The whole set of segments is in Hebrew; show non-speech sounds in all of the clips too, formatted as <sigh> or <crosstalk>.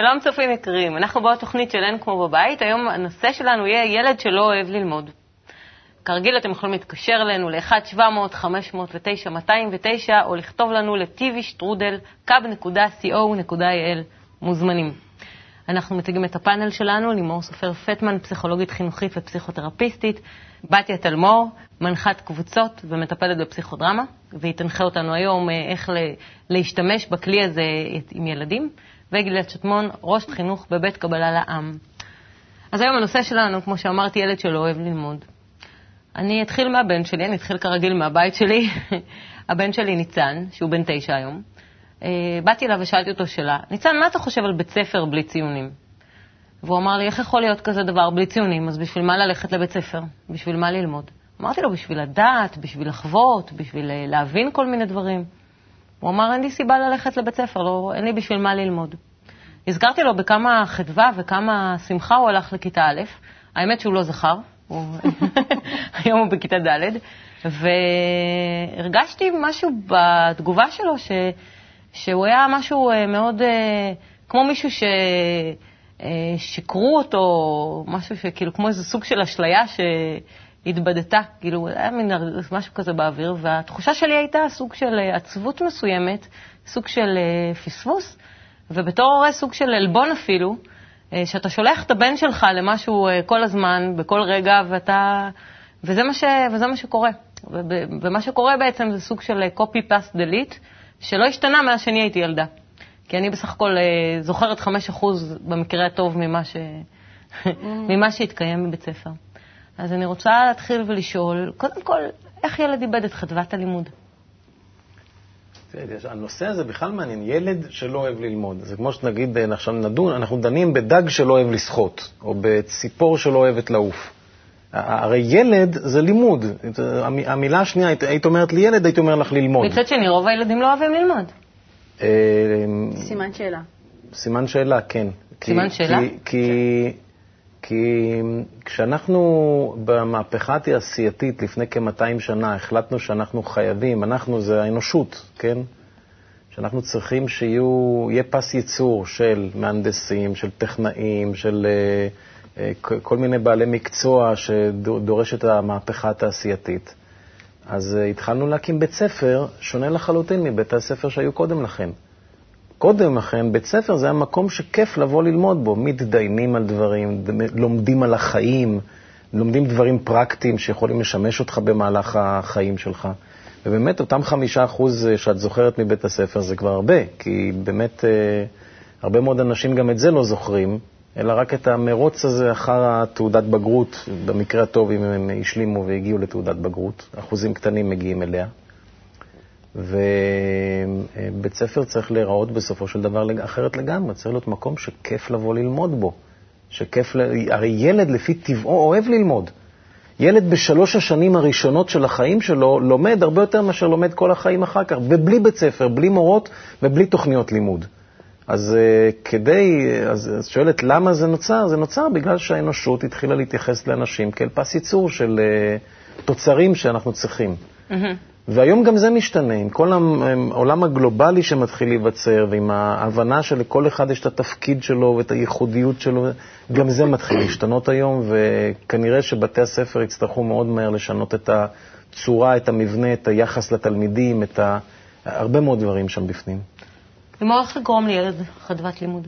שלום צופים יקרים, אנחנו בעוד תוכנית של אין כמו בבית, היום הנושא שלנו יהיה ילד שלא אוהב ללמוד. כרגיל אתם יכולים להתקשר אלינו ל-1-700-509-209 או לכתוב לנו ל-tvשטרודל-קו.co.il מוזמנים. אנחנו מציגים את הפאנל שלנו, לימור סופר פטמן, פסיכולוגית חינוכית ופסיכותרפיסטית, בתיה תלמור, מנחת קבוצות ומטפלת בפסיכודרמה, והיא תנחה אותנו היום אה, איך להשתמש בכלי הזה עם ילדים. וגלעד שטמון, ראש חינוך בבית קבלה לעם. אז היום הנושא שלנו, כמו שאמרתי, ילד שלא אוהב ללמוד. אני אתחיל מהבן שלי, אני אתחיל כרגיל מהבית שלי. <laughs> הבן שלי ניצן, שהוא בן תשע היום. אה, באתי אליו ושאלתי אותו שאלה, ניצן, מה אתה חושב על בית ספר בלי ציונים? והוא אמר לי, איך יכול להיות כזה דבר בלי ציונים? אז בשביל מה ללכת לבית ספר? בשביל מה ללמוד? אמרתי לו, בשביל לדעת, בשביל לחוות, בשביל אה, להבין כל מיני דברים. הוא אמר, אין לי סיבה ללכת לבית ספר, לא, אין לי בשביל מה ללמוד. הזכרתי לו בכמה חדווה וכמה שמחה הוא הלך לכיתה א', האמת שהוא לא זכר, הוא... <laughs> היום הוא בכיתה ד', והרגשתי משהו בתגובה שלו, ש... שהוא היה משהו אה, מאוד, אה, כמו מישהו ששיקרו אה, אותו, משהו שכאילו, כמו איזה סוג של אשליה ש... התבדתה, כאילו, היה מין משהו כזה באוויר, והתחושה שלי הייתה סוג של אה, עצבות מסוימת, סוג של אה, פספוס, ובתור הורה סוג של עלבון אפילו, אה, שאתה שולח את הבן שלך למשהו כל הזמן, בכל רגע, ואתה... וזה מה, ש... וזה מה שקורה. ומה שקורה בעצם זה סוג של copy-paste delete, שלא השתנה מאז שאני הייתי ילדה. כי אני בסך הכל זוכרת 5% במקרה הטוב ממה, ש... mm. ממה שהתקיים בבית ספר. אז אני רוצה להתחיל ולשאול, קודם כל, איך ילד איבד את חדוות הלימוד? הנושא הזה בכלל מעניין, ילד שלא אוהב ללמוד. זה כמו שנגיד, אה, עכשיו נדון, אנחנו דנים בדג שלא אוהב לשחות, או בציפור שלא אוהבת לעוף. הרי ילד זה לימוד. המילה השנייה, היית אומרת לי ילד, הייתי אומר לך ללמוד. מצד שני, רוב הילדים לא אוהבים ללמוד. אה, סימן שאלה. סימן שאלה, כן. סימן שאלה? כי כי כשאנחנו במהפכה התעשייתית לפני כ-200 שנה החלטנו שאנחנו חייבים, אנחנו זה האנושות, כן? שאנחנו צריכים שיהיה פס ייצור של מהנדסים, של טכנאים, של uh, uh, כל מיני בעלי מקצוע שדורש את המהפכה התעשייתית. אז uh, התחלנו להקים בית ספר שונה לחלוטין מבית הספר שהיו קודם לכן. קודם לכן, בית ספר זה המקום שכיף לבוא ללמוד בו. מתדיינים על דברים, לומדים על החיים, לומדים דברים פרקטיים שיכולים לשמש אותך במהלך החיים שלך. ובאמת, אותם חמישה אחוז שאת זוכרת מבית הספר זה כבר הרבה, כי באמת אה, הרבה מאוד אנשים גם את זה לא זוכרים, אלא רק את המרוץ הזה אחר התעודת בגרות, במקרה הטוב אם הם השלימו והגיעו לתעודת בגרות, אחוזים קטנים מגיעים אליה. ובית ספר צריך להיראות בסופו של דבר אחרת לגמרי, צריך להיות מקום שכיף לבוא ללמוד בו. שכיף, ל... הרי ילד לפי טבעו אוהב ללמוד. ילד בשלוש השנים הראשונות של החיים שלו לומד הרבה יותר מאשר לומד כל החיים אחר כך, ובלי בית ספר, בלי מורות ובלי תוכניות לימוד. אז uh, כדי, אז, אז שואלת למה זה נוצר? זה נוצר בגלל שהאנושות התחילה להתייחס לאנשים כאל פס ייצור של uh, תוצרים שאנחנו צריכים. Mm-hmm. והיום גם זה משתנה, עם כל העולם הגלובלי שמתחיל להיווצר, ועם ההבנה שלכל אחד יש את התפקיד שלו ואת הייחודיות שלו, גם זה מתחיל להשתנות היום, וכנראה שבתי הספר יצטרכו מאוד מהר לשנות את הצורה, את המבנה, את היחס לתלמידים, את ה... הרבה מאוד דברים שם בפנים. ומה הולך לגרום לילד חדוות לימוד?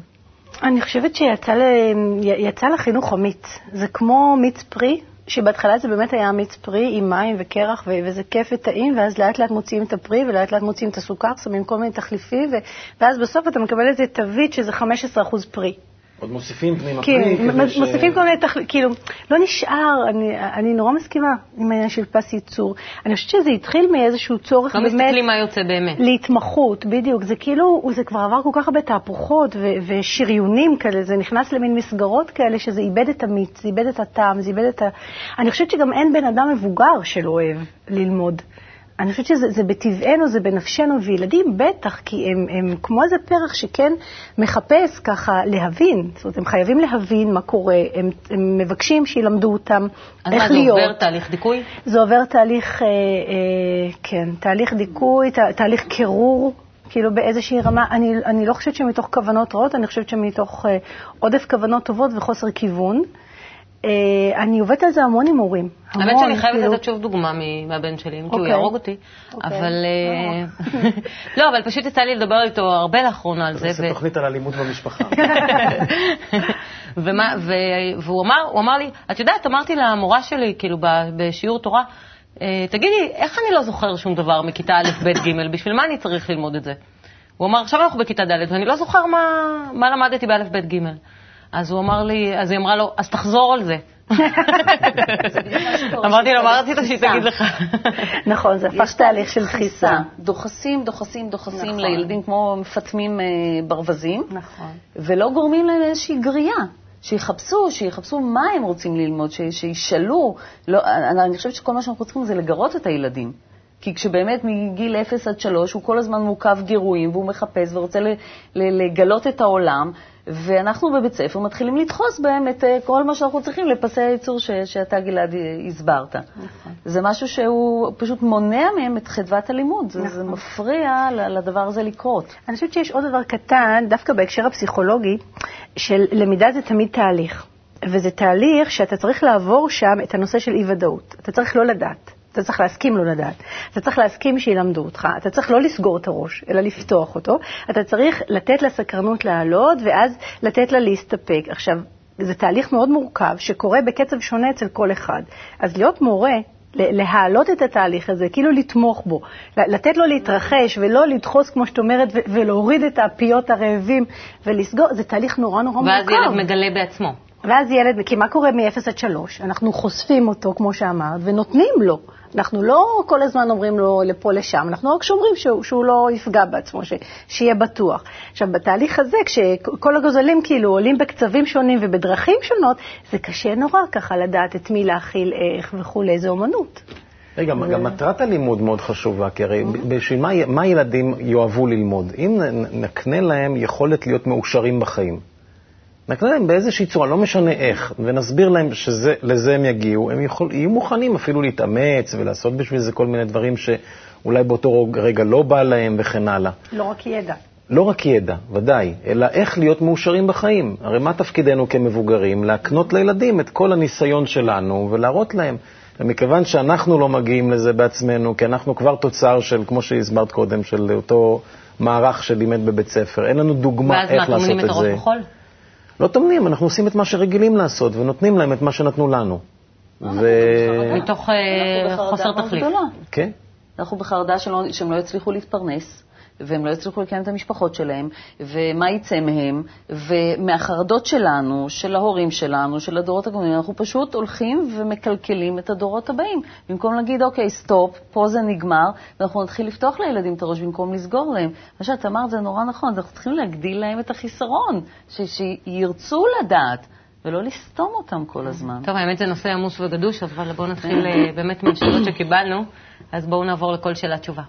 אני חושבת שיצא לחינוך אמיץ. זה כמו מיץ פרי, שבהתחלה זה באמת היה מיץ פרי עם מים וקרח, וזה כיף וטעים, ואז לאט לאט מוציאים את הפרי, ולאט לאט מוציאים את הסוכר, שמים כל מיני תחליפים, ואז בסוף אתה מקבל איזה תווית שזה 15% פרי. עוד מוסיפים פנימה כן, פרי. כן, מוסיפים כל מיני תחליטים, כאילו, לא נשאר, אני, אני נורא מסכימה עם העניין של פס ייצור. אני חושבת שזה התחיל מאיזשהו צורך לא באמת... לא מסתכלים מה יוצא באמת. להתמחות, בדיוק. זה כאילו, זה כבר עבר כל כך הרבה תהפוכות ו- ושריונים כאלה, זה נכנס למין מסגרות כאלה, שזה איבד את המיץ, זה איבד את הטעם, זה איבד את ה... אני חושבת שגם אין בן אדם מבוגר שלא אוהב ללמוד. אני חושבת שזה בטבענו, זה בנפשנו, וילדים בטח, כי הם, הם כמו איזה פרח שכן מחפש ככה להבין. זאת אומרת, הם חייבים להבין מה קורה, הם, הם מבקשים שילמדו אותם איך להיות. אז מה, זה עובר תהליך דיכוי? זה עובר תהליך, אה, אה, כן, תהליך דיכוי, תה, תהליך קירור. כאילו באיזושהי רמה, אני, אני לא חושבת שמתוך כוונות רעות, אני חושבת שמתוך אה, עודף כוונות טובות וחוסר כיוון. אה, אני עובדת על זה המון עם הורים. האמת שאני חייבת כאילו- לתת שוב דוגמה מהבן שלי, אם כי הוא אוקיי. יהרוג אותי. אוקיי. אבל... אה, <laughs> לא, אבל פשוט יצא לי לדבר איתו הרבה לאחרונה על זה. ו- תוכנית על אלימות במשפחה. <laughs> ומה, ו, והוא אמר, הוא אמר לי, את יודעת, אמרתי למורה שלי, כאילו, ב- בשיעור תורה, "אה, תגידי, איך אני לא זוכר שום דבר מכיתה א', ב', ג', בשביל מה אני צריך ללמוד את זה? הוא אמר, עכשיו אנחנו בכיתה ד', ואני לא זוכר מה, מה למדתי באלף, ב', ג'. אז הוא אמר לי, אז היא אמרה לו, אז תחזור על זה. <laughs> אמרתי לו, מה רצית שהיא תגיד לך? נכון, זה הפך תהליך של דחיסה. דוחסים, דוחסים, דוחסים נכון. לילדים כמו מפטמים אה, ברווזים, נכון. ולא גורמים להם איזושהי גריעה. שיחפשו, שיחפשו מה הם רוצים ללמוד, שישאלו. לא, אני, אני חושבת שכל מה שאנחנו צריכים זה לגרות את הילדים. כי כשבאמת מגיל 0 עד 3 הוא כל הזמן מורכב גירויים והוא מחפש ורוצה לגלות את העולם, ואנחנו בבית ספר מתחילים לדחוס בהם את אה, כל מה שאנחנו צריכים לפסי הייצור ש, שאתה, גלעד, אה, הסברת. נכון. זה משהו שהוא פשוט מונע מהם את חדוות הלימוד. זה, זה נכון. מפריע לדבר הזה לקרות. אני חושבת שיש עוד דבר קטן, דווקא בהקשר הפסיכולוגי, של למידה זה תמיד תהליך. וזה תהליך שאתה צריך לעבור שם את הנושא של אי-ודאות. אתה צריך לא לדעת. אתה צריך להסכים לא לדעת. אתה צריך להסכים שילמדו אותך. אתה צריך לא לסגור את הראש, אלא לפתוח אותו. אתה צריך לתת לסקרנות לעלות, ואז לתת לה להסתפק. עכשיו, זה תהליך מאוד מורכב, שקורה בקצב שונה אצל כל אחד. אז להיות מורה, להעלות את התהליך הזה, כאילו לתמוך בו, לתת לו להתרחש ולא לדחוס, כמו שאת אומרת, ולהוריד את הפיות הרעבים ולסגור, זה תהליך נורא נורא ואז מורכב. ילד מגלה בעצמו. ואז ילד, כי מה קורה מ-0 עד 3? אנחנו חושפים אותו, כמו שאמרת, ונותנים לו. אנחנו לא כל הזמן אומרים לו לפה, לשם, אנחנו רק שומרים שהוא, שהוא לא יפגע בעצמו, ש, שיהיה בטוח. עכשיו, בתהליך הזה, כשכל הגוזלים כאילו עולים בקצבים שונים ובדרכים שונות, זה קשה נורא ככה לדעת את מי להכיל, איך וכולי, זה אומנות. רגע, גם מטרת הלימוד מאוד חשובה, כי הרי בשביל מה, מה ילדים יאהבו ללמוד? אם נקנה להם יכולת להיות מאושרים בחיים, נקנה להם באיזושהי צורה, לא משנה איך, ונסביר להם שלזה הם יגיעו, הם יכול, יהיו מוכנים אפילו להתאמץ ולעשות בשביל זה כל מיני דברים שאולי באותו רגע לא בא להם וכן הלאה. לא רק ידע. לא רק ידע, ודאי, אלא איך להיות מאושרים בחיים. הרי מה תפקידנו כמבוגרים? להקנות לילדים את כל הניסיון שלנו ולהראות להם. ומכיוון שאנחנו לא מגיעים לזה בעצמנו, כי אנחנו כבר תוצר של, כמו שהסברת קודם, של אותו מערך שלימד בבית ספר, אין לנו דוגמה ואז מה, איך לעשות טומנים את את הראש זה. בחול? לא טומנים, אנחנו עושים את מה שרגילים לעשות, ונותנים להם את מה שנתנו לנו. ו... מתוך אה, חוסר תכלית. כן. אנחנו בחרדה שהם לא יצליחו להתפרנס, והם לא יצליחו לקיים את המשפחות שלהם, ומה יצא מהם, ומהחרדות שלנו, של ההורים שלנו, של הדורות הקודמים, אנחנו פשוט הולכים ומקלקלים את הדורות הבאים. במקום להגיד, אוקיי, סטופ, פה זה נגמר, ואנחנו נתחיל לפתוח לילדים את הראש במקום לסגור להם. מה שאת אמרת זה נורא נכון, אנחנו צריכים להגדיל להם את החיסרון, שירצו לדעת. ולא לסתום אותם כל הזמן. טוב, האמת זה נושא עמוס וגדוש, אבל בואו נתחיל אה, באמת מהשאלות שקיבלנו. אז בואו נעבור לכל שאלה תשובה.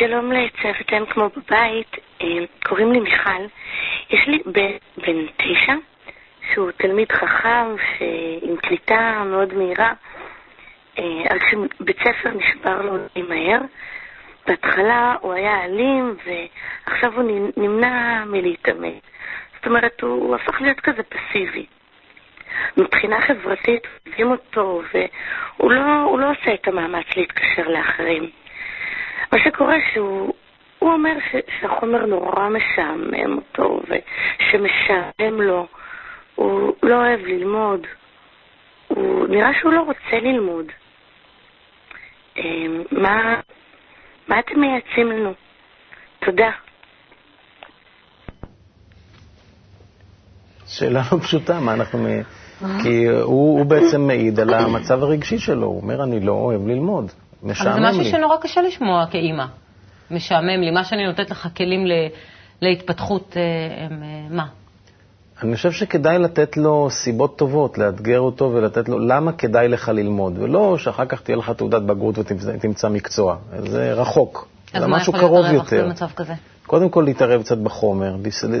שלום לצוותיהם כמו בבית, אה, קוראים לי מיכל. יש לי בן תשע, שהוא תלמיד חכם, שעם קליטה מאוד מהירה, אה, רק שבית ספר נשבר לו די מהר. בהתחלה הוא היה אלים, ועכשיו הוא נמנע מלהתאמן. זאת אומרת, הוא, הוא הפך להיות כזה פסיבי. מבחינה חברתית אוהבים אותו, והוא לא, לא עושה את המאמץ להתקשר לאחרים. מה שקורה שהוא הוא אומר ש, שהחומר נורא משעמם אותו, ושמשעמם לו. הוא לא אוהב ללמוד. הוא נראה שהוא לא רוצה ללמוד. אה, מה, מה אתם מייעצים לנו? תודה. שאלה לא פשוטה, מה אנחנו... כי הוא, הוא בעצם מעיד על המצב הרגשי שלו, הוא אומר, אני לא אוהב ללמוד, אבל משעמם זה לי. משהו שנורא קשה לשמוע כאימא. משעמם לי. מה שאני נותנת לך כלים ל- להתפתחות, אה, הם אה, מה? אני חושב שכדאי לתת לו סיבות טובות, לאתגר אותו ולתת לו למה כדאי לך ללמוד, ולא שאחר כך תהיה לך תעודת בגרות ותמצא מקצוע. זה רחוק, אז זה מה משהו יכול להיות קרוב הרווח יותר. במצב כזה? קודם כל להתערב קצת בחומר,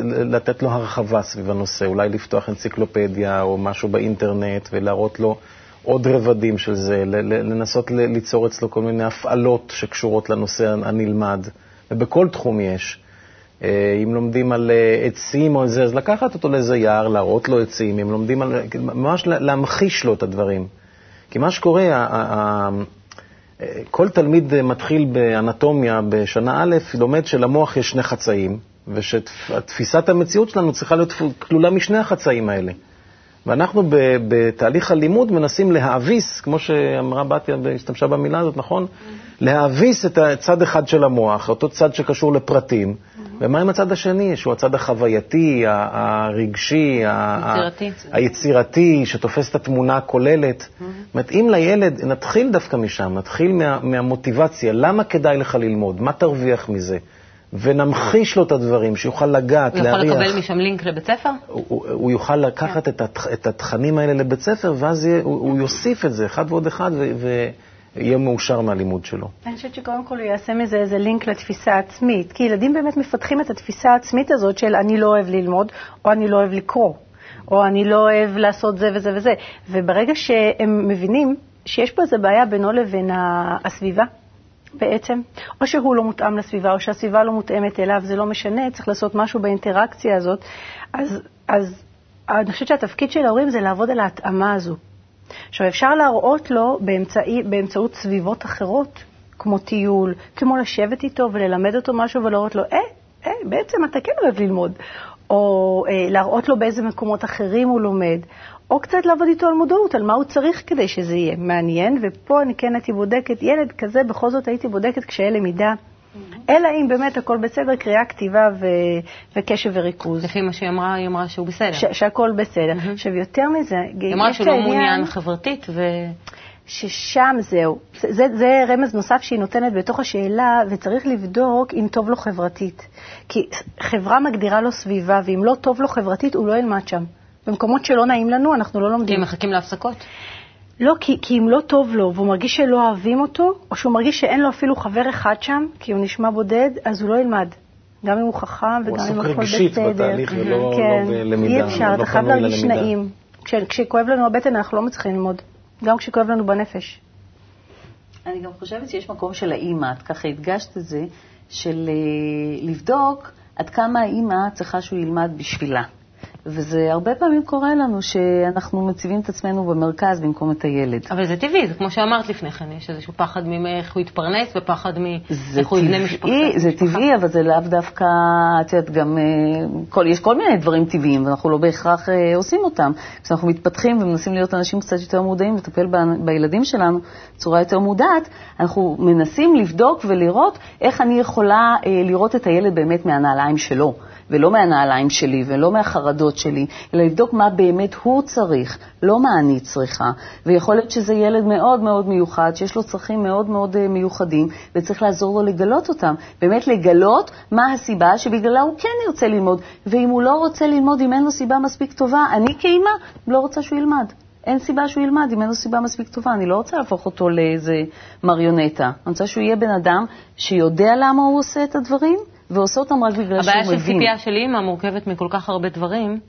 לתת לו הרחבה סביב הנושא, אולי לפתוח אנציקלופדיה או משהו באינטרנט ולהראות לו עוד רבדים של זה, לנסות ליצור אצלו כל מיני הפעלות שקשורות לנושא הנלמד, ובכל תחום יש. אה, אם לומדים על אה, עצים או זה, אז לקחת אותו לאיזה יער, להראות לו עצים, אם לומדים על... ממש לה- להמחיש לו את הדברים. כי מה שקורה, ה- ה- ה- כל תלמיד אה, מתחיל באנטומיה בשנה א', לומד שלמוח יש שני חצאים, ושתפיסת המציאות שלנו צריכה להיות כלולה משני החצאים האלה. ואנחנו ב- בתהליך הלימוד מנסים להאביס, כמו שאמרה בתיה והשתמשה במילה הזאת, נכון? להאביס את הצד אחד של המוח, אותו צד שקשור לפרטים. ומה עם הצד השני, שהוא הצד החווייתי, הרגשי. היצירתי, שתופס את התמונה הכוללת. זאת אומרת, אם לילד, נתחיל דווקא משם, נתחיל מה, מהמוטיבציה, למה כדאי לך ללמוד, מה תרוויח מזה, ונמחיש לו את הדברים, שיוכל לגעת, הוא יכול להריח. לקבל משם לינק לבית ספר? הוא, הוא- הוא יוכל לקחת את, התכ, את התכנים האלה לבית ספר, ואז יהיה, הוא, הוא יוסיף את זה, אחד ועוד אחד, ו- ויהיה מאושר מהלימוד שלו. אני חושבת שקודם כל הוא יעשה מזה איזה לינק לתפיסה העצמית, כי ילדים באמת מפתחים את התפיסה העצמית הזאת של אני לא אוהב ללמוד, או אני לא אוהב לקרוא, או אני לא אוהב לעשות זה וזה וזה. וברגע שהם מבינים שיש פה איזו בעיה בינו לבין הסביבה, בעצם, או שהוא לא מותאם לסביבה, או שהסביבה לא מותאמת אליו, זה לא משנה, צריך לעשות משהו באינטראקציה הזאת, אז, אז אני חושבת שהתפקיד של ההורים זה לעבוד על ההתאמה הזו. עכשיו, אפשר להראות לו באמצעי, באמצעות סביבות אחרות, כמו טיול, כמו לשבת איתו וללמד אותו משהו ולהראות לו, אה, אה, בעצם אתה כן אוהב ללמוד. או אה, להראות לו באיזה מקומות אחרים הוא לומד, או קצת לעבוד איתו על מודעות, על מה הוא צריך כדי שזה יהיה מעניין, ופה אני כן הייתי בודקת, ילד כזה בכל זאת הייתי בודקת קשיי למידה, אלא אם באמת הכל בסדר, קריאה, כתיבה ו... וקשב וריכוז. לפי מה שהיא אמרה, היא אמרה שהוא בסדר. ש- שהכל בסדר. עכשיו, יותר מזה, היא אמרה שהוא לא מעוניין חברתית, ו... ששם זהו. זה, זה, זה רמז נוסף שהיא נותנת בתוך השאלה, וצריך לבדוק אם טוב לו חברתית. כי חברה מגדירה לו סביבה, ואם לא טוב לו חברתית, הוא לא ילמד שם. במקומות שלא נעים לנו, אנחנו לא כי לומדים. הם מחכים להפסקות. לא, כי, כי אם לא טוב לו, והוא מרגיש שלא אוהבים אותו, או שהוא מרגיש שאין לו אפילו חבר אחד שם, כי הוא נשמע בודד, אז הוא לא ילמד. גם אם הוא חכם הוא וגם אם עסוק הכל רגשית בסדר. בתהליך ולא כן, לא בלמידה. אי אפשר, לא אתה חייב להרגיש. נעים. כש, כשכואב לנו הבטן, אנחנו לא מצליחים ללמוד. גם כשכואב לנו בנפש. אני גם חושבת שיש מקום של האימא, את ככה הדגשת את זה, של אה, לבדוק עד כמה האימא צריכה שהוא ילמד בשבילה. וזה הרבה פעמים קורה לנו שאנחנו מציבים את עצמנו במרכז במקום את הילד. אבל זה טבעי, זה כמו שאמרת לפני כן, יש איזשהו פחד מאיך הוא יתפרנס ופחד מאיך הוא יבנה משפחה. זה טבעי, אבל זה לאו דווקא, את יודעת, גם, אה, כל, יש כל מיני דברים טבעיים, ואנחנו לא בהכרח אה, עושים אותם. כשאנחנו מתפתחים ומנסים להיות אנשים קצת יותר מודעים, לטפל ב, בילדים שלנו בצורה יותר מודעת, אנחנו מנסים לבדוק ולראות איך אני יכולה אה, לראות את הילד באמת מהנעליים שלו. ולא מהנעליים שלי ולא מהחרדות שלי, אלא לבדוק מה באמת הוא צריך, לא מה אני צריכה. ויכול להיות שזה ילד מאוד מאוד מיוחד, שיש לו צרכים מאוד מאוד אה, מיוחדים, וצריך לעזור לו לגלות אותם. באמת לגלות מה הסיבה שבגללה הוא כן ירצה ללמוד, ואם הוא לא רוצה ללמוד, אם אין לו סיבה מספיק טובה, אני כאימא לא רוצה שהוא ילמד. אין סיבה שהוא ילמד אם אין לו סיבה מספיק טובה. אני לא רוצה להפוך אותו לאיזה מריונטה. אני רוצה שהוא יהיה בן אדם שיודע למה הוא עושה את הדברים, ועושה אותם רק בגלל שהוא הבעיה מבין. של ציפייה של אימא מורכבת מכל כך הרבה דברים.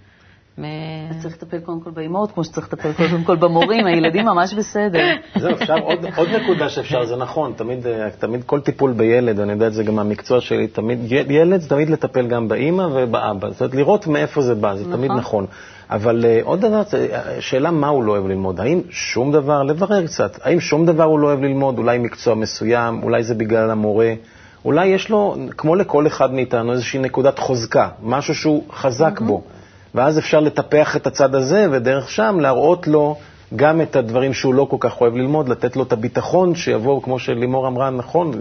מ- אז צריך לטפל קודם כל באימהות, כמו שצריך לטפל קודם כל במורים, הילדים ממש בסדר. זהו, אפשר, עוד, עוד נקודה שאפשר, זה נכון, תמיד, אה, תמיד כל טיפול בילד, אני יודע את זה גם מהמקצוע שלי, תמיד, ילד זה תמיד לטפל גם באימא ובאבא, זאת אומרת, לראות מאיפה זה בא, זה נכון. תמיד נכון. אבל uh, עוד דבר, אה, שאלה מה הוא לא אוהב ללמוד, האם שום דבר, לברר קצת, האם שום דבר הוא לא אוהב ללמוד, אולי מקצוע מסוים, אולי זה בגלל המורה, אולי יש לו, כמו לכל אחד מאיתנו, איזושהי נקודת חוזקה, משהו שהוא חזק בו, ואז אפשר לטפח את הצד הזה, ודרך שם להראות לו גם את הדברים שהוא לא כל כך אוהב ללמוד, לתת לו את הביטחון שיבוא, כמו שלימור אמרה, נכון,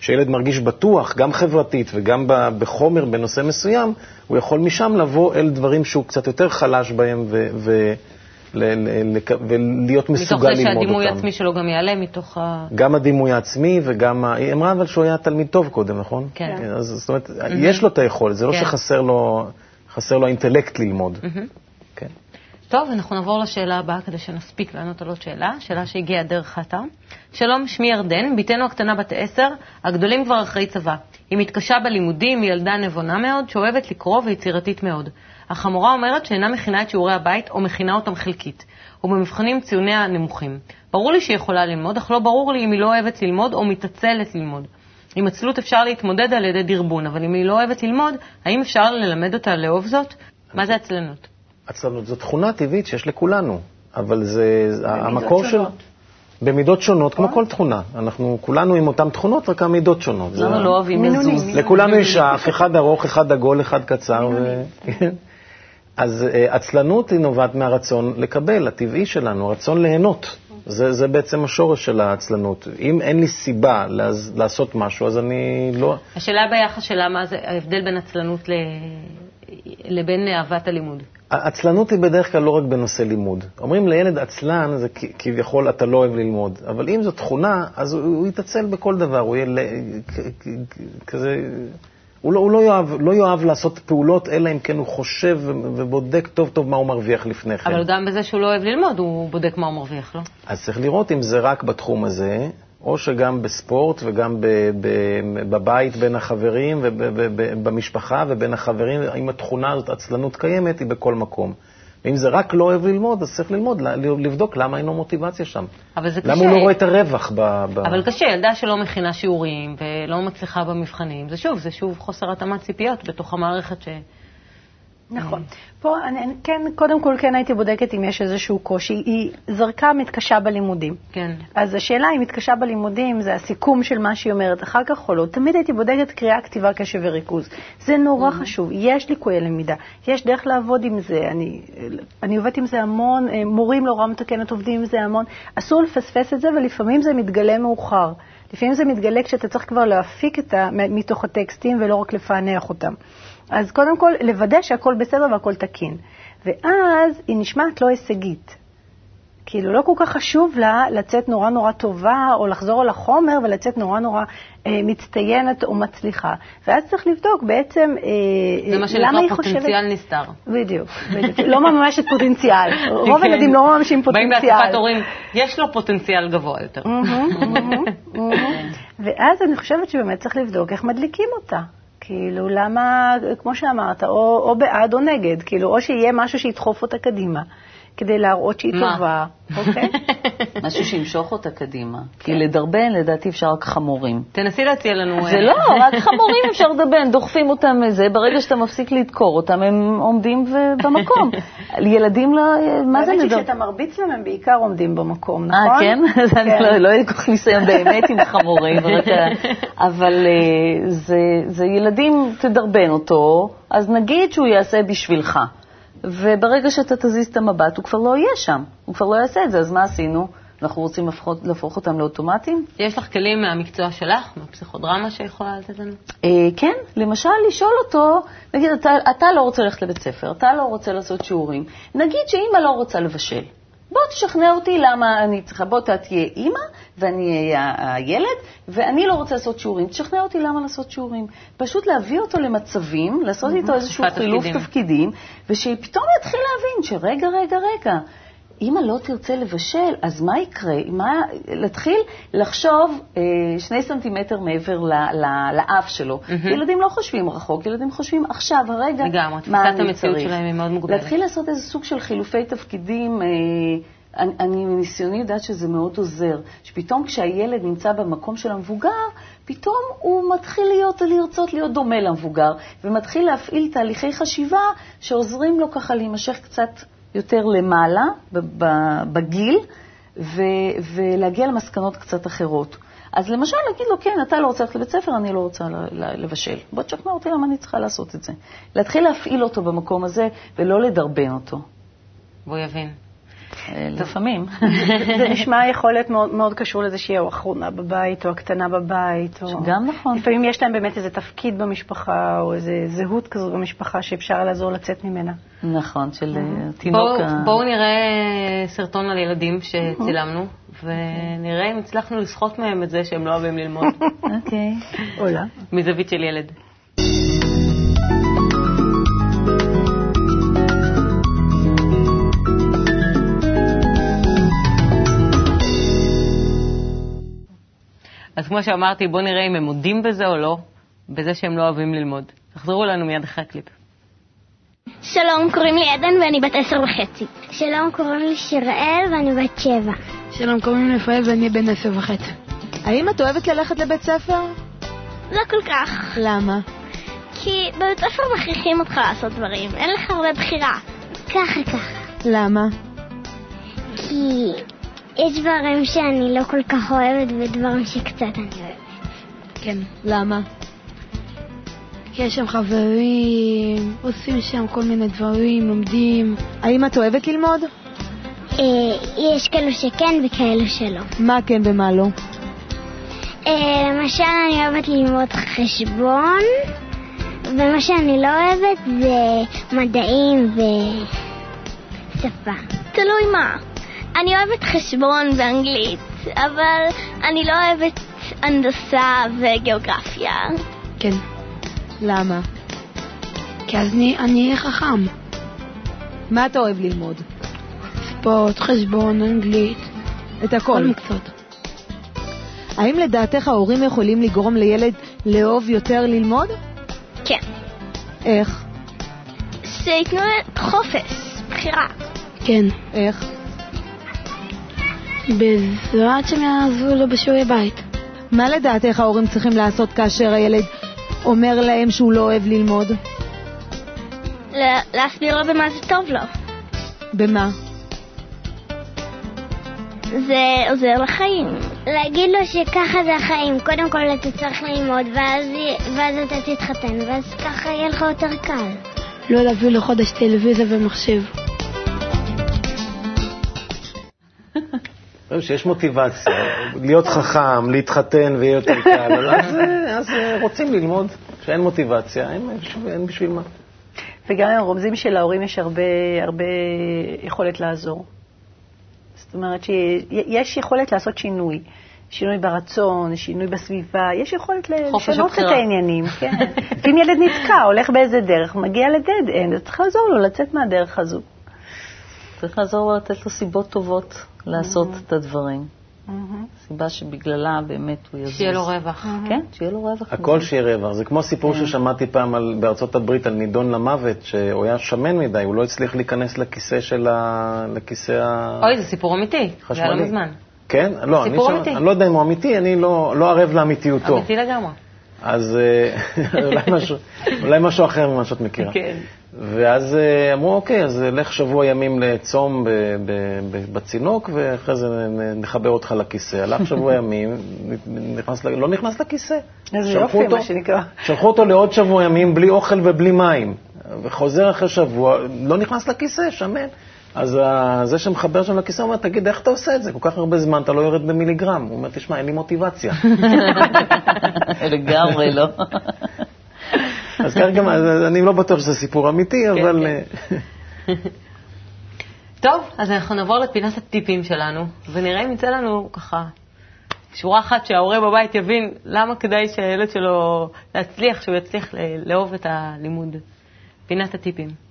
שילד מרגיש בטוח, גם חברתית וגם בחומר בנושא מסוים, הוא יכול משם לבוא אל דברים שהוא קצת יותר חלש בהם ו- ו- ל- ל- לק- ולהיות מתוך מסוגל זה ללמוד שהדימוי אותם. העצמי שלו גם יעלה מתוך ה... גם הדימוי העצמי וגם, היא אמרה אבל שהוא היה תלמיד טוב קודם, נכון? כן. אז זאת אומרת, יש לו את היכולת, זה לא כן. שחסר לו, חסר לו האינטלקט ללמוד. כן. טוב, אנחנו נעבור לשאלה הבאה כדי שנספיק לענות על עוד שאלה, שאלה שהגיעה דרך האתר. שלום, שמי ירדן, בתנו הקטנה בת עשר, הגדולים כבר אחרי צבא. היא מתקשה בלימודים, היא ילדה נבונה מאוד, שאוהבת לקרוא ויצירתית מאוד. אך המורה אומרת שאינה מכינה את שיעורי הבית או מכינה אותם חלקית, ובמבחנים ציוניה נמוכים. ברור לי שהיא יכולה ללמוד, אך לא ברור לי אם היא לא אוהבת ללמוד או מתעצלת ללמוד. עם עצלות אפשר להתמודד על ידי דרבון, אבל אם היא לא אוהבת ללמוד, האם אפשר ללמד אותה לאהוב זאת? מה זה עצלנות? עצלנות זו תכונה טבעית שיש לכולנו, אבל זה המקור של... במידות שונות, כמו כל תכונה. אנחנו כולנו עם אותן תכונות, רק המידות שונות. למה לא אוהבים? מינונים. לכולנו יש אף, אחד ארוך, אחד עגול, אחד קצר. אז אה, עצלנות היא נובעת מהרצון לקבל, הטבעי שלנו, הרצון ליהנות. זה, זה בעצם השורש של העצלנות. אם אין לי סיבה לעז- לעשות משהו, אז אני לא... השאלה ביחס שלה, מה זה ההבדל בין עצלנות ל... לבין אהבת הלימוד. עצלנות היא בדרך כלל לא רק בנושא לימוד. אומרים לילד עצלן, זה כביכול אתה לא אוהב ללמוד. אבל אם זו תכונה, אז הוא, הוא יתעצל בכל דבר, הוא יהיה כזה... הוא, לא, הוא לא, יאהב, לא יאהב לעשות פעולות, אלא אם כן הוא חושב ובודק טוב טוב מה הוא מרוויח לפני כן. אבל גם בזה שהוא לא אוהב ללמוד, הוא בודק מה הוא מרוויח, לא? אז צריך לראות אם זה רק בתחום הזה, או שגם בספורט וגם ב, ב, בבית בין החברים ובמשפחה ובין החברים, אם התכונה הזאת, עצלנות קיימת, היא בכל מקום. ואם זה רק לא אוהב ללמוד, אז צריך ללמוד, לבדוק למה אין לו מוטיבציה שם. אבל זה קשה. למה הוא לא רואה את הרווח ב... ב... אבל קשה, ילדה שלא מכינה שיעורים ולא מצליחה במבחנים, זה שוב, זה שוב חוסר התאמת ציפיות בתוך המערכת ש... נכון. פה אני כן, קודם כל כן הייתי בודקת אם יש איזשהו קושי. היא זרקה מתקשה בלימודים. כן. אז השאלה אם מתקשה בלימודים זה הסיכום של מה שהיא אומרת אחר כך או לא. תמיד הייתי בודקת קריאה, כתיבה, קשב וריכוז. זה נורא חשוב. יש ליקויי למידה. יש דרך לעבוד עם זה. אני, אני עובדת עם זה המון, אה, מורים להוראה מתקנת עובדים עם זה המון. אסור לפספס את זה, ולפעמים זה מתגלה מאוחר. לפעמים זה מתגלה כשאתה צריך כבר להפיק את ה, מתוך הטקסטים ולא רק לפענח אותם. אז קודם כל, לוודא שהכל בסדר והכל תקין. ואז היא נשמעת לא הישגית. כאילו, לא כל כך חשוב לה לצאת נורא נורא טובה, או לחזור על החומר ולצאת נורא נורא אה, מצטיינת או מצליחה. ואז צריך לבדוק בעצם אה, זה אה, מה למה שנקרא היא פוטנציאל חושבת... נסתר. בדיוק, בדיוק. לא ממש את פוטנציאל. <laughs> רוב כן. הילדים לא מממשים באים פוטנציאל. באספת הורים, יש לו פוטנציאל גבוה יותר. <laughs> ואז אני חושבת שבאמת צריך לבדוק איך מדליקים אותה. כאילו, למה, כמו שאמרת, או, או בעד או נגד, כאילו, או שיהיה משהו שידחוף אותה קדימה, כדי להראות שהיא מה? טובה, אוקיי? <laughs> משהו שימשוך אותה קדימה. כי לדרבן, לדעתי, אפשר רק חמורים. תנסי להציע לנו... זה אה, לא, <laughs> רק חמורים אפשר לדרבן, דוחפים אותם מזה, ברגע שאתה מפסיק לדקור אותם, הם עומדים במקום. <laughs> ילדים לא, מה זה האמת לדרבן? שכשאתה מרביץ להם, הם בעיקר עומדים במקום, נכון? אה, כן? אז אני כן. לא- לא כל כך ניסיון באמת עם חמורים, אבל אה, זה- זה ילדים, תדרבן אותו, אז נגיד שהוא יעשה בשבילך. וברגע שאתה תזיז את המבט, הוא כבר לא יהיה שם, הוא כבר לא יעשה את זה, אז מה עשינו? אנחנו רוצים להפוך, להפוך אותם לאוטומטים? יש לך כלים מהמקצוע שלך, מהפסיכודרמה שיכולה לתת לנו? אה, כן, למשל לשאול אותו, נגיד, אתה, אתה לא רוצה ללכת לבית ספר, אתה לא רוצה לעשות שיעורים, נגיד שאימא לא רוצה לבשל. בוא תשכנע אותי למה אני צריכה, בוא תהיה אימא ואני אהיה הילד, ואני לא רוצה לעשות שיעורים, תשכנע אותי למה לעשות שיעורים. פשוט להביא אותו למצבים, לעשות איתו איזשהו חילוף תפקידים. ושפתאום יתחיל להבין שרגע, רגע, רגע, אמא לא תרצה לבשל, אז מה יקרה? מה, להתחיל לחשוב אה, שני סנטימטר מעבר ל, ל, לאף שלו. מהמם. ילדים לא חושבים רחוק, ילדים חושבים עכשיו, הרגע, לגמרי, תפיסת מה אני המציאות צריך. שלהם היא מאוד מוגבלת. להתחיל לעשות איזה סוג של חילופי תפקידים. אה, אני, אני מניסיוני יודעת שזה מאוד עוזר, שפתאום כשהילד נמצא במקום של המבוגר, פתאום הוא מתחיל להיות, לרצות להיות דומה למבוגר, ומתחיל להפעיל תהליכי חשיבה שעוזרים לו ככה להימשך קצת יותר למעלה בגיל, ו- ולהגיע למסקנות קצת אחרות. אז למשל, להגיד לו, כן, אתה לא רוצה ללכת לבית ספר, אני לא רוצה לבשל. בוא תשכנע אותי למה אני צריכה לעשות את זה. להתחיל להפעיל אותו במקום הזה, ולא לדרבן אותו. והוא יבין. אה, לפעמים. <laughs> זה נשמע יכול להיות מאוד, מאוד קשור לזה שהיא האחרונה בבית, או הקטנה בבית. או... גם נכון. לפעמים יש להם באמת איזה תפקיד במשפחה, או איזה זהות כזו במשפחה שאפשר לעזור לצאת ממנה. נכון, של אה, תינוק. בואו בואו נראה סרטון על ילדים שצילמנו, ונראה אם הצלחנו לסחוט מהם את זה שהם לא אוהבים ללמוד, <laughs> אוקיי. עולה. מזווית של ילד. אז כמו שאמרתי, בואו נראה אם הם מודים בזה או לא, בזה שהם לא אוהבים ללמוד. תחזרו אלינו מיד אחרי הקליפ. שלום, קוראים לי עדן ואני בת עשר וחצי. שלום, קוראים לי שיראל ואני בת שבע. שלום, קוראים לי רפאל ואני בן עשר וחצי. האם את אוהבת ללכת לבית ספר? לא כל כך. למה? כי בבית ספר מכריחים אותך לעשות דברים, אין לך הרבה בחירה. ככה ככה. למה? כי יש דברים שאני לא כל כך אוהבת ודברים שקצת אני אוהבת. כן. למה? כי יש שם חברים, עושים שם כל מיני דברים, לומדים. האם את אוהבת ללמוד? אה, יש כאלו שכן וכאלו שלא. מה כן ומה לא? אה, למשל, אני אוהבת ללמוד חשבון, ומה שאני לא אוהבת זה מדעים ושפה. תלוי מה. אני אוהבת חשבון ואנגלית, אבל אני לא אוהבת הנדסה וגיאוגרפיה. כן. למה? כי אז אני אני אהיה חכם. מה אתה אוהב ללמוד? ספורט, חשבון, אנגלית, את כל הכל. מקצועות. האם לדעתך ההורים יכולים לגרום לילד לאהוב יותר ללמוד? כן. איך? שייתנו חופש, בחירה. כן. איך? בעזרת שהם יעזרו לו בשיעורי בית. מה לדעתך ההורים צריכים לעשות כאשר הילד אומר להם שהוא לא אוהב ללמוד? להסביר לו במה זה טוב לו. במה? זה עוזר לחיים. להגיד לו שככה זה החיים, קודם כל אתה צריך ללמוד, ואז, ואז אתה תתחתן, ואז ככה יהיה לך יותר קל. לא להביא לו חודש טלוויזיה ומחשב. <laughs> רואים שיש מוטיבציה, להיות חכם, להתחתן ויהיה יותר קל, אז, אז רוצים ללמוד. כשאין מוטיבציה, אין, אין בשביל מה. וגם עם הרומזים של ההורים יש הרבה, הרבה יכולת לעזור. זאת אומרת שיש יכולת לעשות שינוי. שינוי ברצון, שינוי בסביבה, יש יכולת לשנות את. העניינים. <laughs> כן. אם ילד נתקע, הולך באיזה דרך, מגיע לדד אנד, אז צריך לעזור לו לצאת מהדרך הזו. צריך לעזור לו לתת לו סיבות טובות לעשות את הדברים. סיבה שבגללה באמת הוא יזוז. שיהיה לו רווח. כן, שיהיה לו רווח. הכל. שיהיה רווח. זה כמו סיפור כן. ששמעתי פעם על, בארצות הברית על נידון למוות, שהוא היה שמן מדי, הוא לא הצליח להיכנס לכיסא של ה... לכיסא ה... אוי, זה סיפור אמיתי. זה היה לא מזמן. כן? לא, אני, שם-. אני לא יודע אם הוא אמיתי, אני לא, לא ערב לאמיתיותו. אמיתי לגמרי. אז אה, <laughs> אולי, משהו, אולי משהו אחר ממה שאת מכירה. כן. ואז אה, אמרו, אוקיי, אז לך שבוע ימים לצום ב- ב- ב- בצינוק, ואחרי זה נחבר אותך לכיסא. הלך שבוע ימים, נכנס, לא נכנס לכיסא. איזה יופי, אותו- מה שנקרא. שלחו אותו לעוד שבוע ימים בלי אוכל ובלי מים. וחוזר אחרי שבוע, לא נכנס לכיסא, שמן. אז ה- זה שמחבר שם לכיסא אומר, תגיד, איך אתה עושה את זה? כל כך הרבה זמן אתה לא יורד במיליגרם. הוא אומר, תשמע, אין לי מוטיבציה. <laughs> לגמרי לא. <laughs> אז כך גם, אני לא בטוח שזה סיפור אמיתי, אבל... כן. אה, <laughs> טוב, אז אנחנו נעבור לפינת הטיפים שלנו, ונראה אם יצא לנו ככה שורה אחת שההורה בבית יבין למה כדאי שהילד שלו להצליח, שהוא יצליח לאהוב את הלימוד. פינת הטיפים.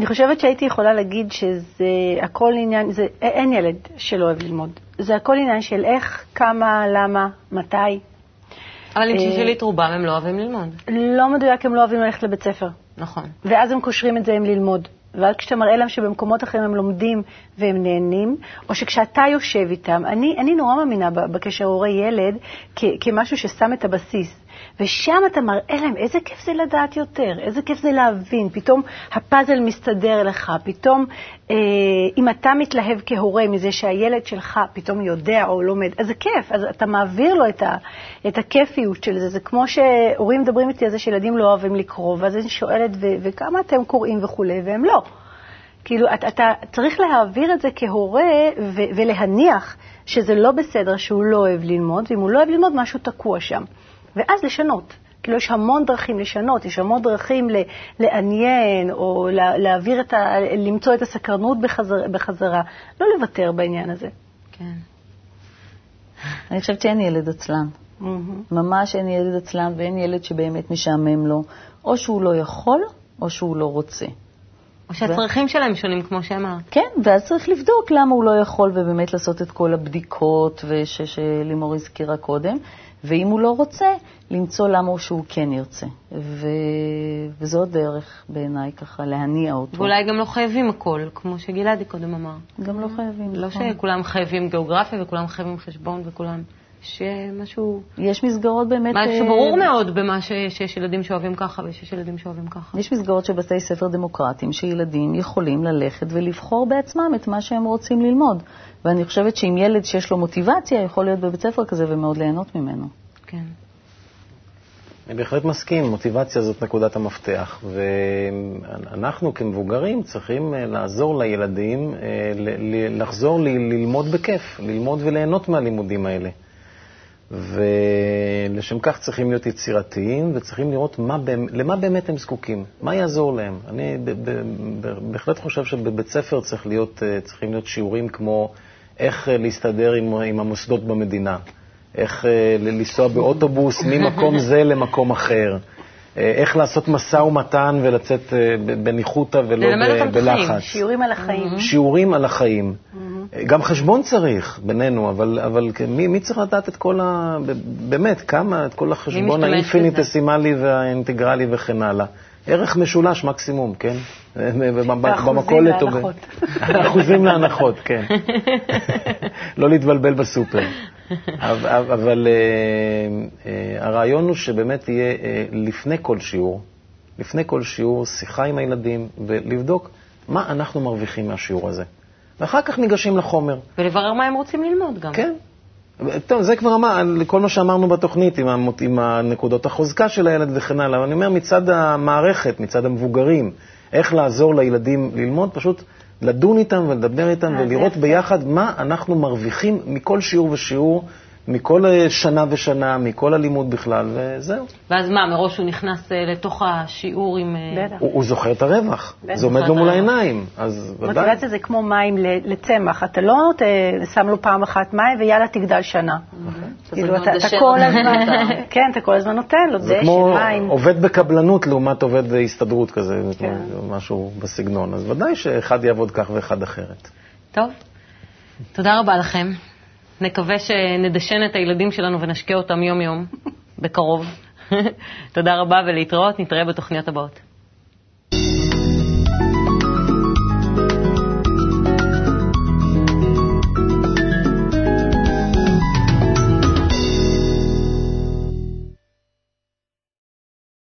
אני חושבת שהייתי יכולה להגיד שזה הכל עניין, זה, אין ילד שלא אוהב ללמוד. זה הכל עניין של איך, כמה, למה, מתי. אבל אם אה, תשאלי את רובם, הם לא אוהבים ללמוד. לא מדויק, הם לא אוהבים ללכת לבית ספר. נכון. ואז הם קושרים את זה עם ללמוד. ואז כשאתה מראה להם שבמקומות אחרים הם לומדים והם נהנים, או שכשאתה יושב איתם, אני, אני נורא מאמינה בקשר הורה-ילד כמשהו ששם את הבסיס. ושם אתה מראה להם איזה כיף זה לדעת יותר, איזה כיף זה להבין, פתאום הפאזל מסתדר לך, פתאום אה, אם אתה מתלהב כהורה מזה שהילד שלך פתאום יודע או לומד, אז זה כיף, אז אתה מעביר לו את, ה, את הכיפיות של זה. זה כמו שהורים מדברים איתי על זה שילדים לא אוהבים לקרוא, ואז אני שואלת, ו- וכמה אתם קוראים וכולי, והם לא. כאילו, אתה, אתה צריך להעביר את זה כהורה ו- ולהניח שזה לא בסדר שהוא לא אוהב ללמוד, ואם הוא לא אוהב ללמוד, משהו תקוע שם. ואז לשנות. כאילו, יש המון דרכים לשנות, יש המון דרכים ל- לעניין, או לה- להעביר את ה... למצוא את הסקרנות בחזר, בחזרה. לא לוותר בעניין הזה. כן. אני חושבת שאין ילד עצלן. ממש אין ילד עצלן ואין ילד שבאמת משעמם לו. או שהוא לא יכול, או שהוא לא רוצה. או שהצרכים שלהם שונים, כמו שאמרת. כן, ואז צריך לבדוק למה הוא לא יכול, ובאמת לעשות את כל הבדיקות וש- שלימור הזכירה קודם, ואם הוא לא רוצה, למצוא למה שהוא כן ירצה. ו... וזו הדרך בעיניי ככה להניע אותו. ואולי גם לא חייבים הכל, כמו שגלעדי קודם אמר. גם לא חייבים. לא נכון. שכולם חייבים גיאוגרפיה וכולם חייבים חשבון וכולם... שמשהו... יש מסגרות באמת... משהו אה, ברור מאוד במה ש- שיש ילדים שאוהבים ככה ושיש ילדים שאוהבים ככה. יש מסגרות של בתי ספר דמוקרטיים שילדים יכולים ללכת ולבחור בעצמם את מה שהם רוצים ללמוד. ואני חושבת שאם ילד שיש לו מוטיבציה, יכול להיות בבית ספר כזה ומאוד ליהנות ממנו. כן. אני בהחלט מסכים, מוטיבציה זאת נקודת המפתח, ואנחנו כמבוגרים צריכים אה, לעזור לילדים אה, לחזור ללמוד בכיף, ללמוד וליהנות מהלימודים האלה. ולשם כך צריכים להיות יצירתיים וצריכים לראות מה, למה באמת הם זקוקים, מה יעזור להם. אני בהחלט חושב שבבית ספר צריך להיות, אה, צריכים להיות שיעורים כמו איך אה, להסתדר עם, עם המוסדות במדינה, איך אה, לנסוע באוטובוס <laughs> ממקום זה למקום אחר, איך לעשות משא ומתן ולצאת בניחותא ולא ללמד ב- אותם בלחץ. שיעורים על החיים. שיעורים על החיים. גם חשבון צריך בינינו, אבל, אבל מי, מי צריך לדעת את כל ה... באמת, כמה, את כל החשבון? האינפיניטסימלי והאינטגרלי וכן הלאה. ערך משולש מקסימום, כן? במכולת ב- להנחות. <laughs> אחוזים להנחות, כן. לא להתבלבל בסופר. אבל, אבל אה, אה, הרעיון הוא שבאמת יהיה אה, לפני כל שיעור, לפני כל שיעור, שיחה עם הילדים ולבדוק מה אנחנו מרוויחים מהשיעור הזה. ואחר כך ניגשים לחומר. ולברר מה הם רוצים ללמוד גם. כן. טוב, זה כבר אמר, כל מה שאמרנו בתוכנית, עם, המות, עם הנקודות החוזקה של הילד וכן הלאה. אני אומר, מצד המערכת, מצד המבוגרים, איך לעזור לילדים ללמוד, פשוט לדון איתם ולדבר איתם אה, ולראות. ביחד מה אנחנו מרוויחים מכל שיעור ושיעור, מכל אה, שנה ושנה, מכל הלימוד בכלל, וזהו. ואז מה, מראש הוא נכנס אה, לתוך השיעור עם... אה, בטח. הוא, הוא זוכר את הרווח, בטח. זה עומד לו מול העיניים, אז ודאי. מוטיבציה זה כמו מים ל- לצמח, אתה לא ת- שם לו פעם אחת מים ויאללה תגדל שנה. כאילו זה אתה. כל הזמן, <laughs> כן, אתה כל הזמן נותן לו זה דשא, כמו מים. עובד בקבלנות לעומת עובד בהסתדרות כזה, כן. כמו משהו בסגנון. אז ודאי שאחד יעבוד כך ואחד אחרת. טוב, תודה רבה לכם. נקווה שנדשן את הילדים שלנו ונשקה אותם יום-יום, בקרוב. <laughs> תודה רבה ולהתראות, נתראה בתוכניות הבאות.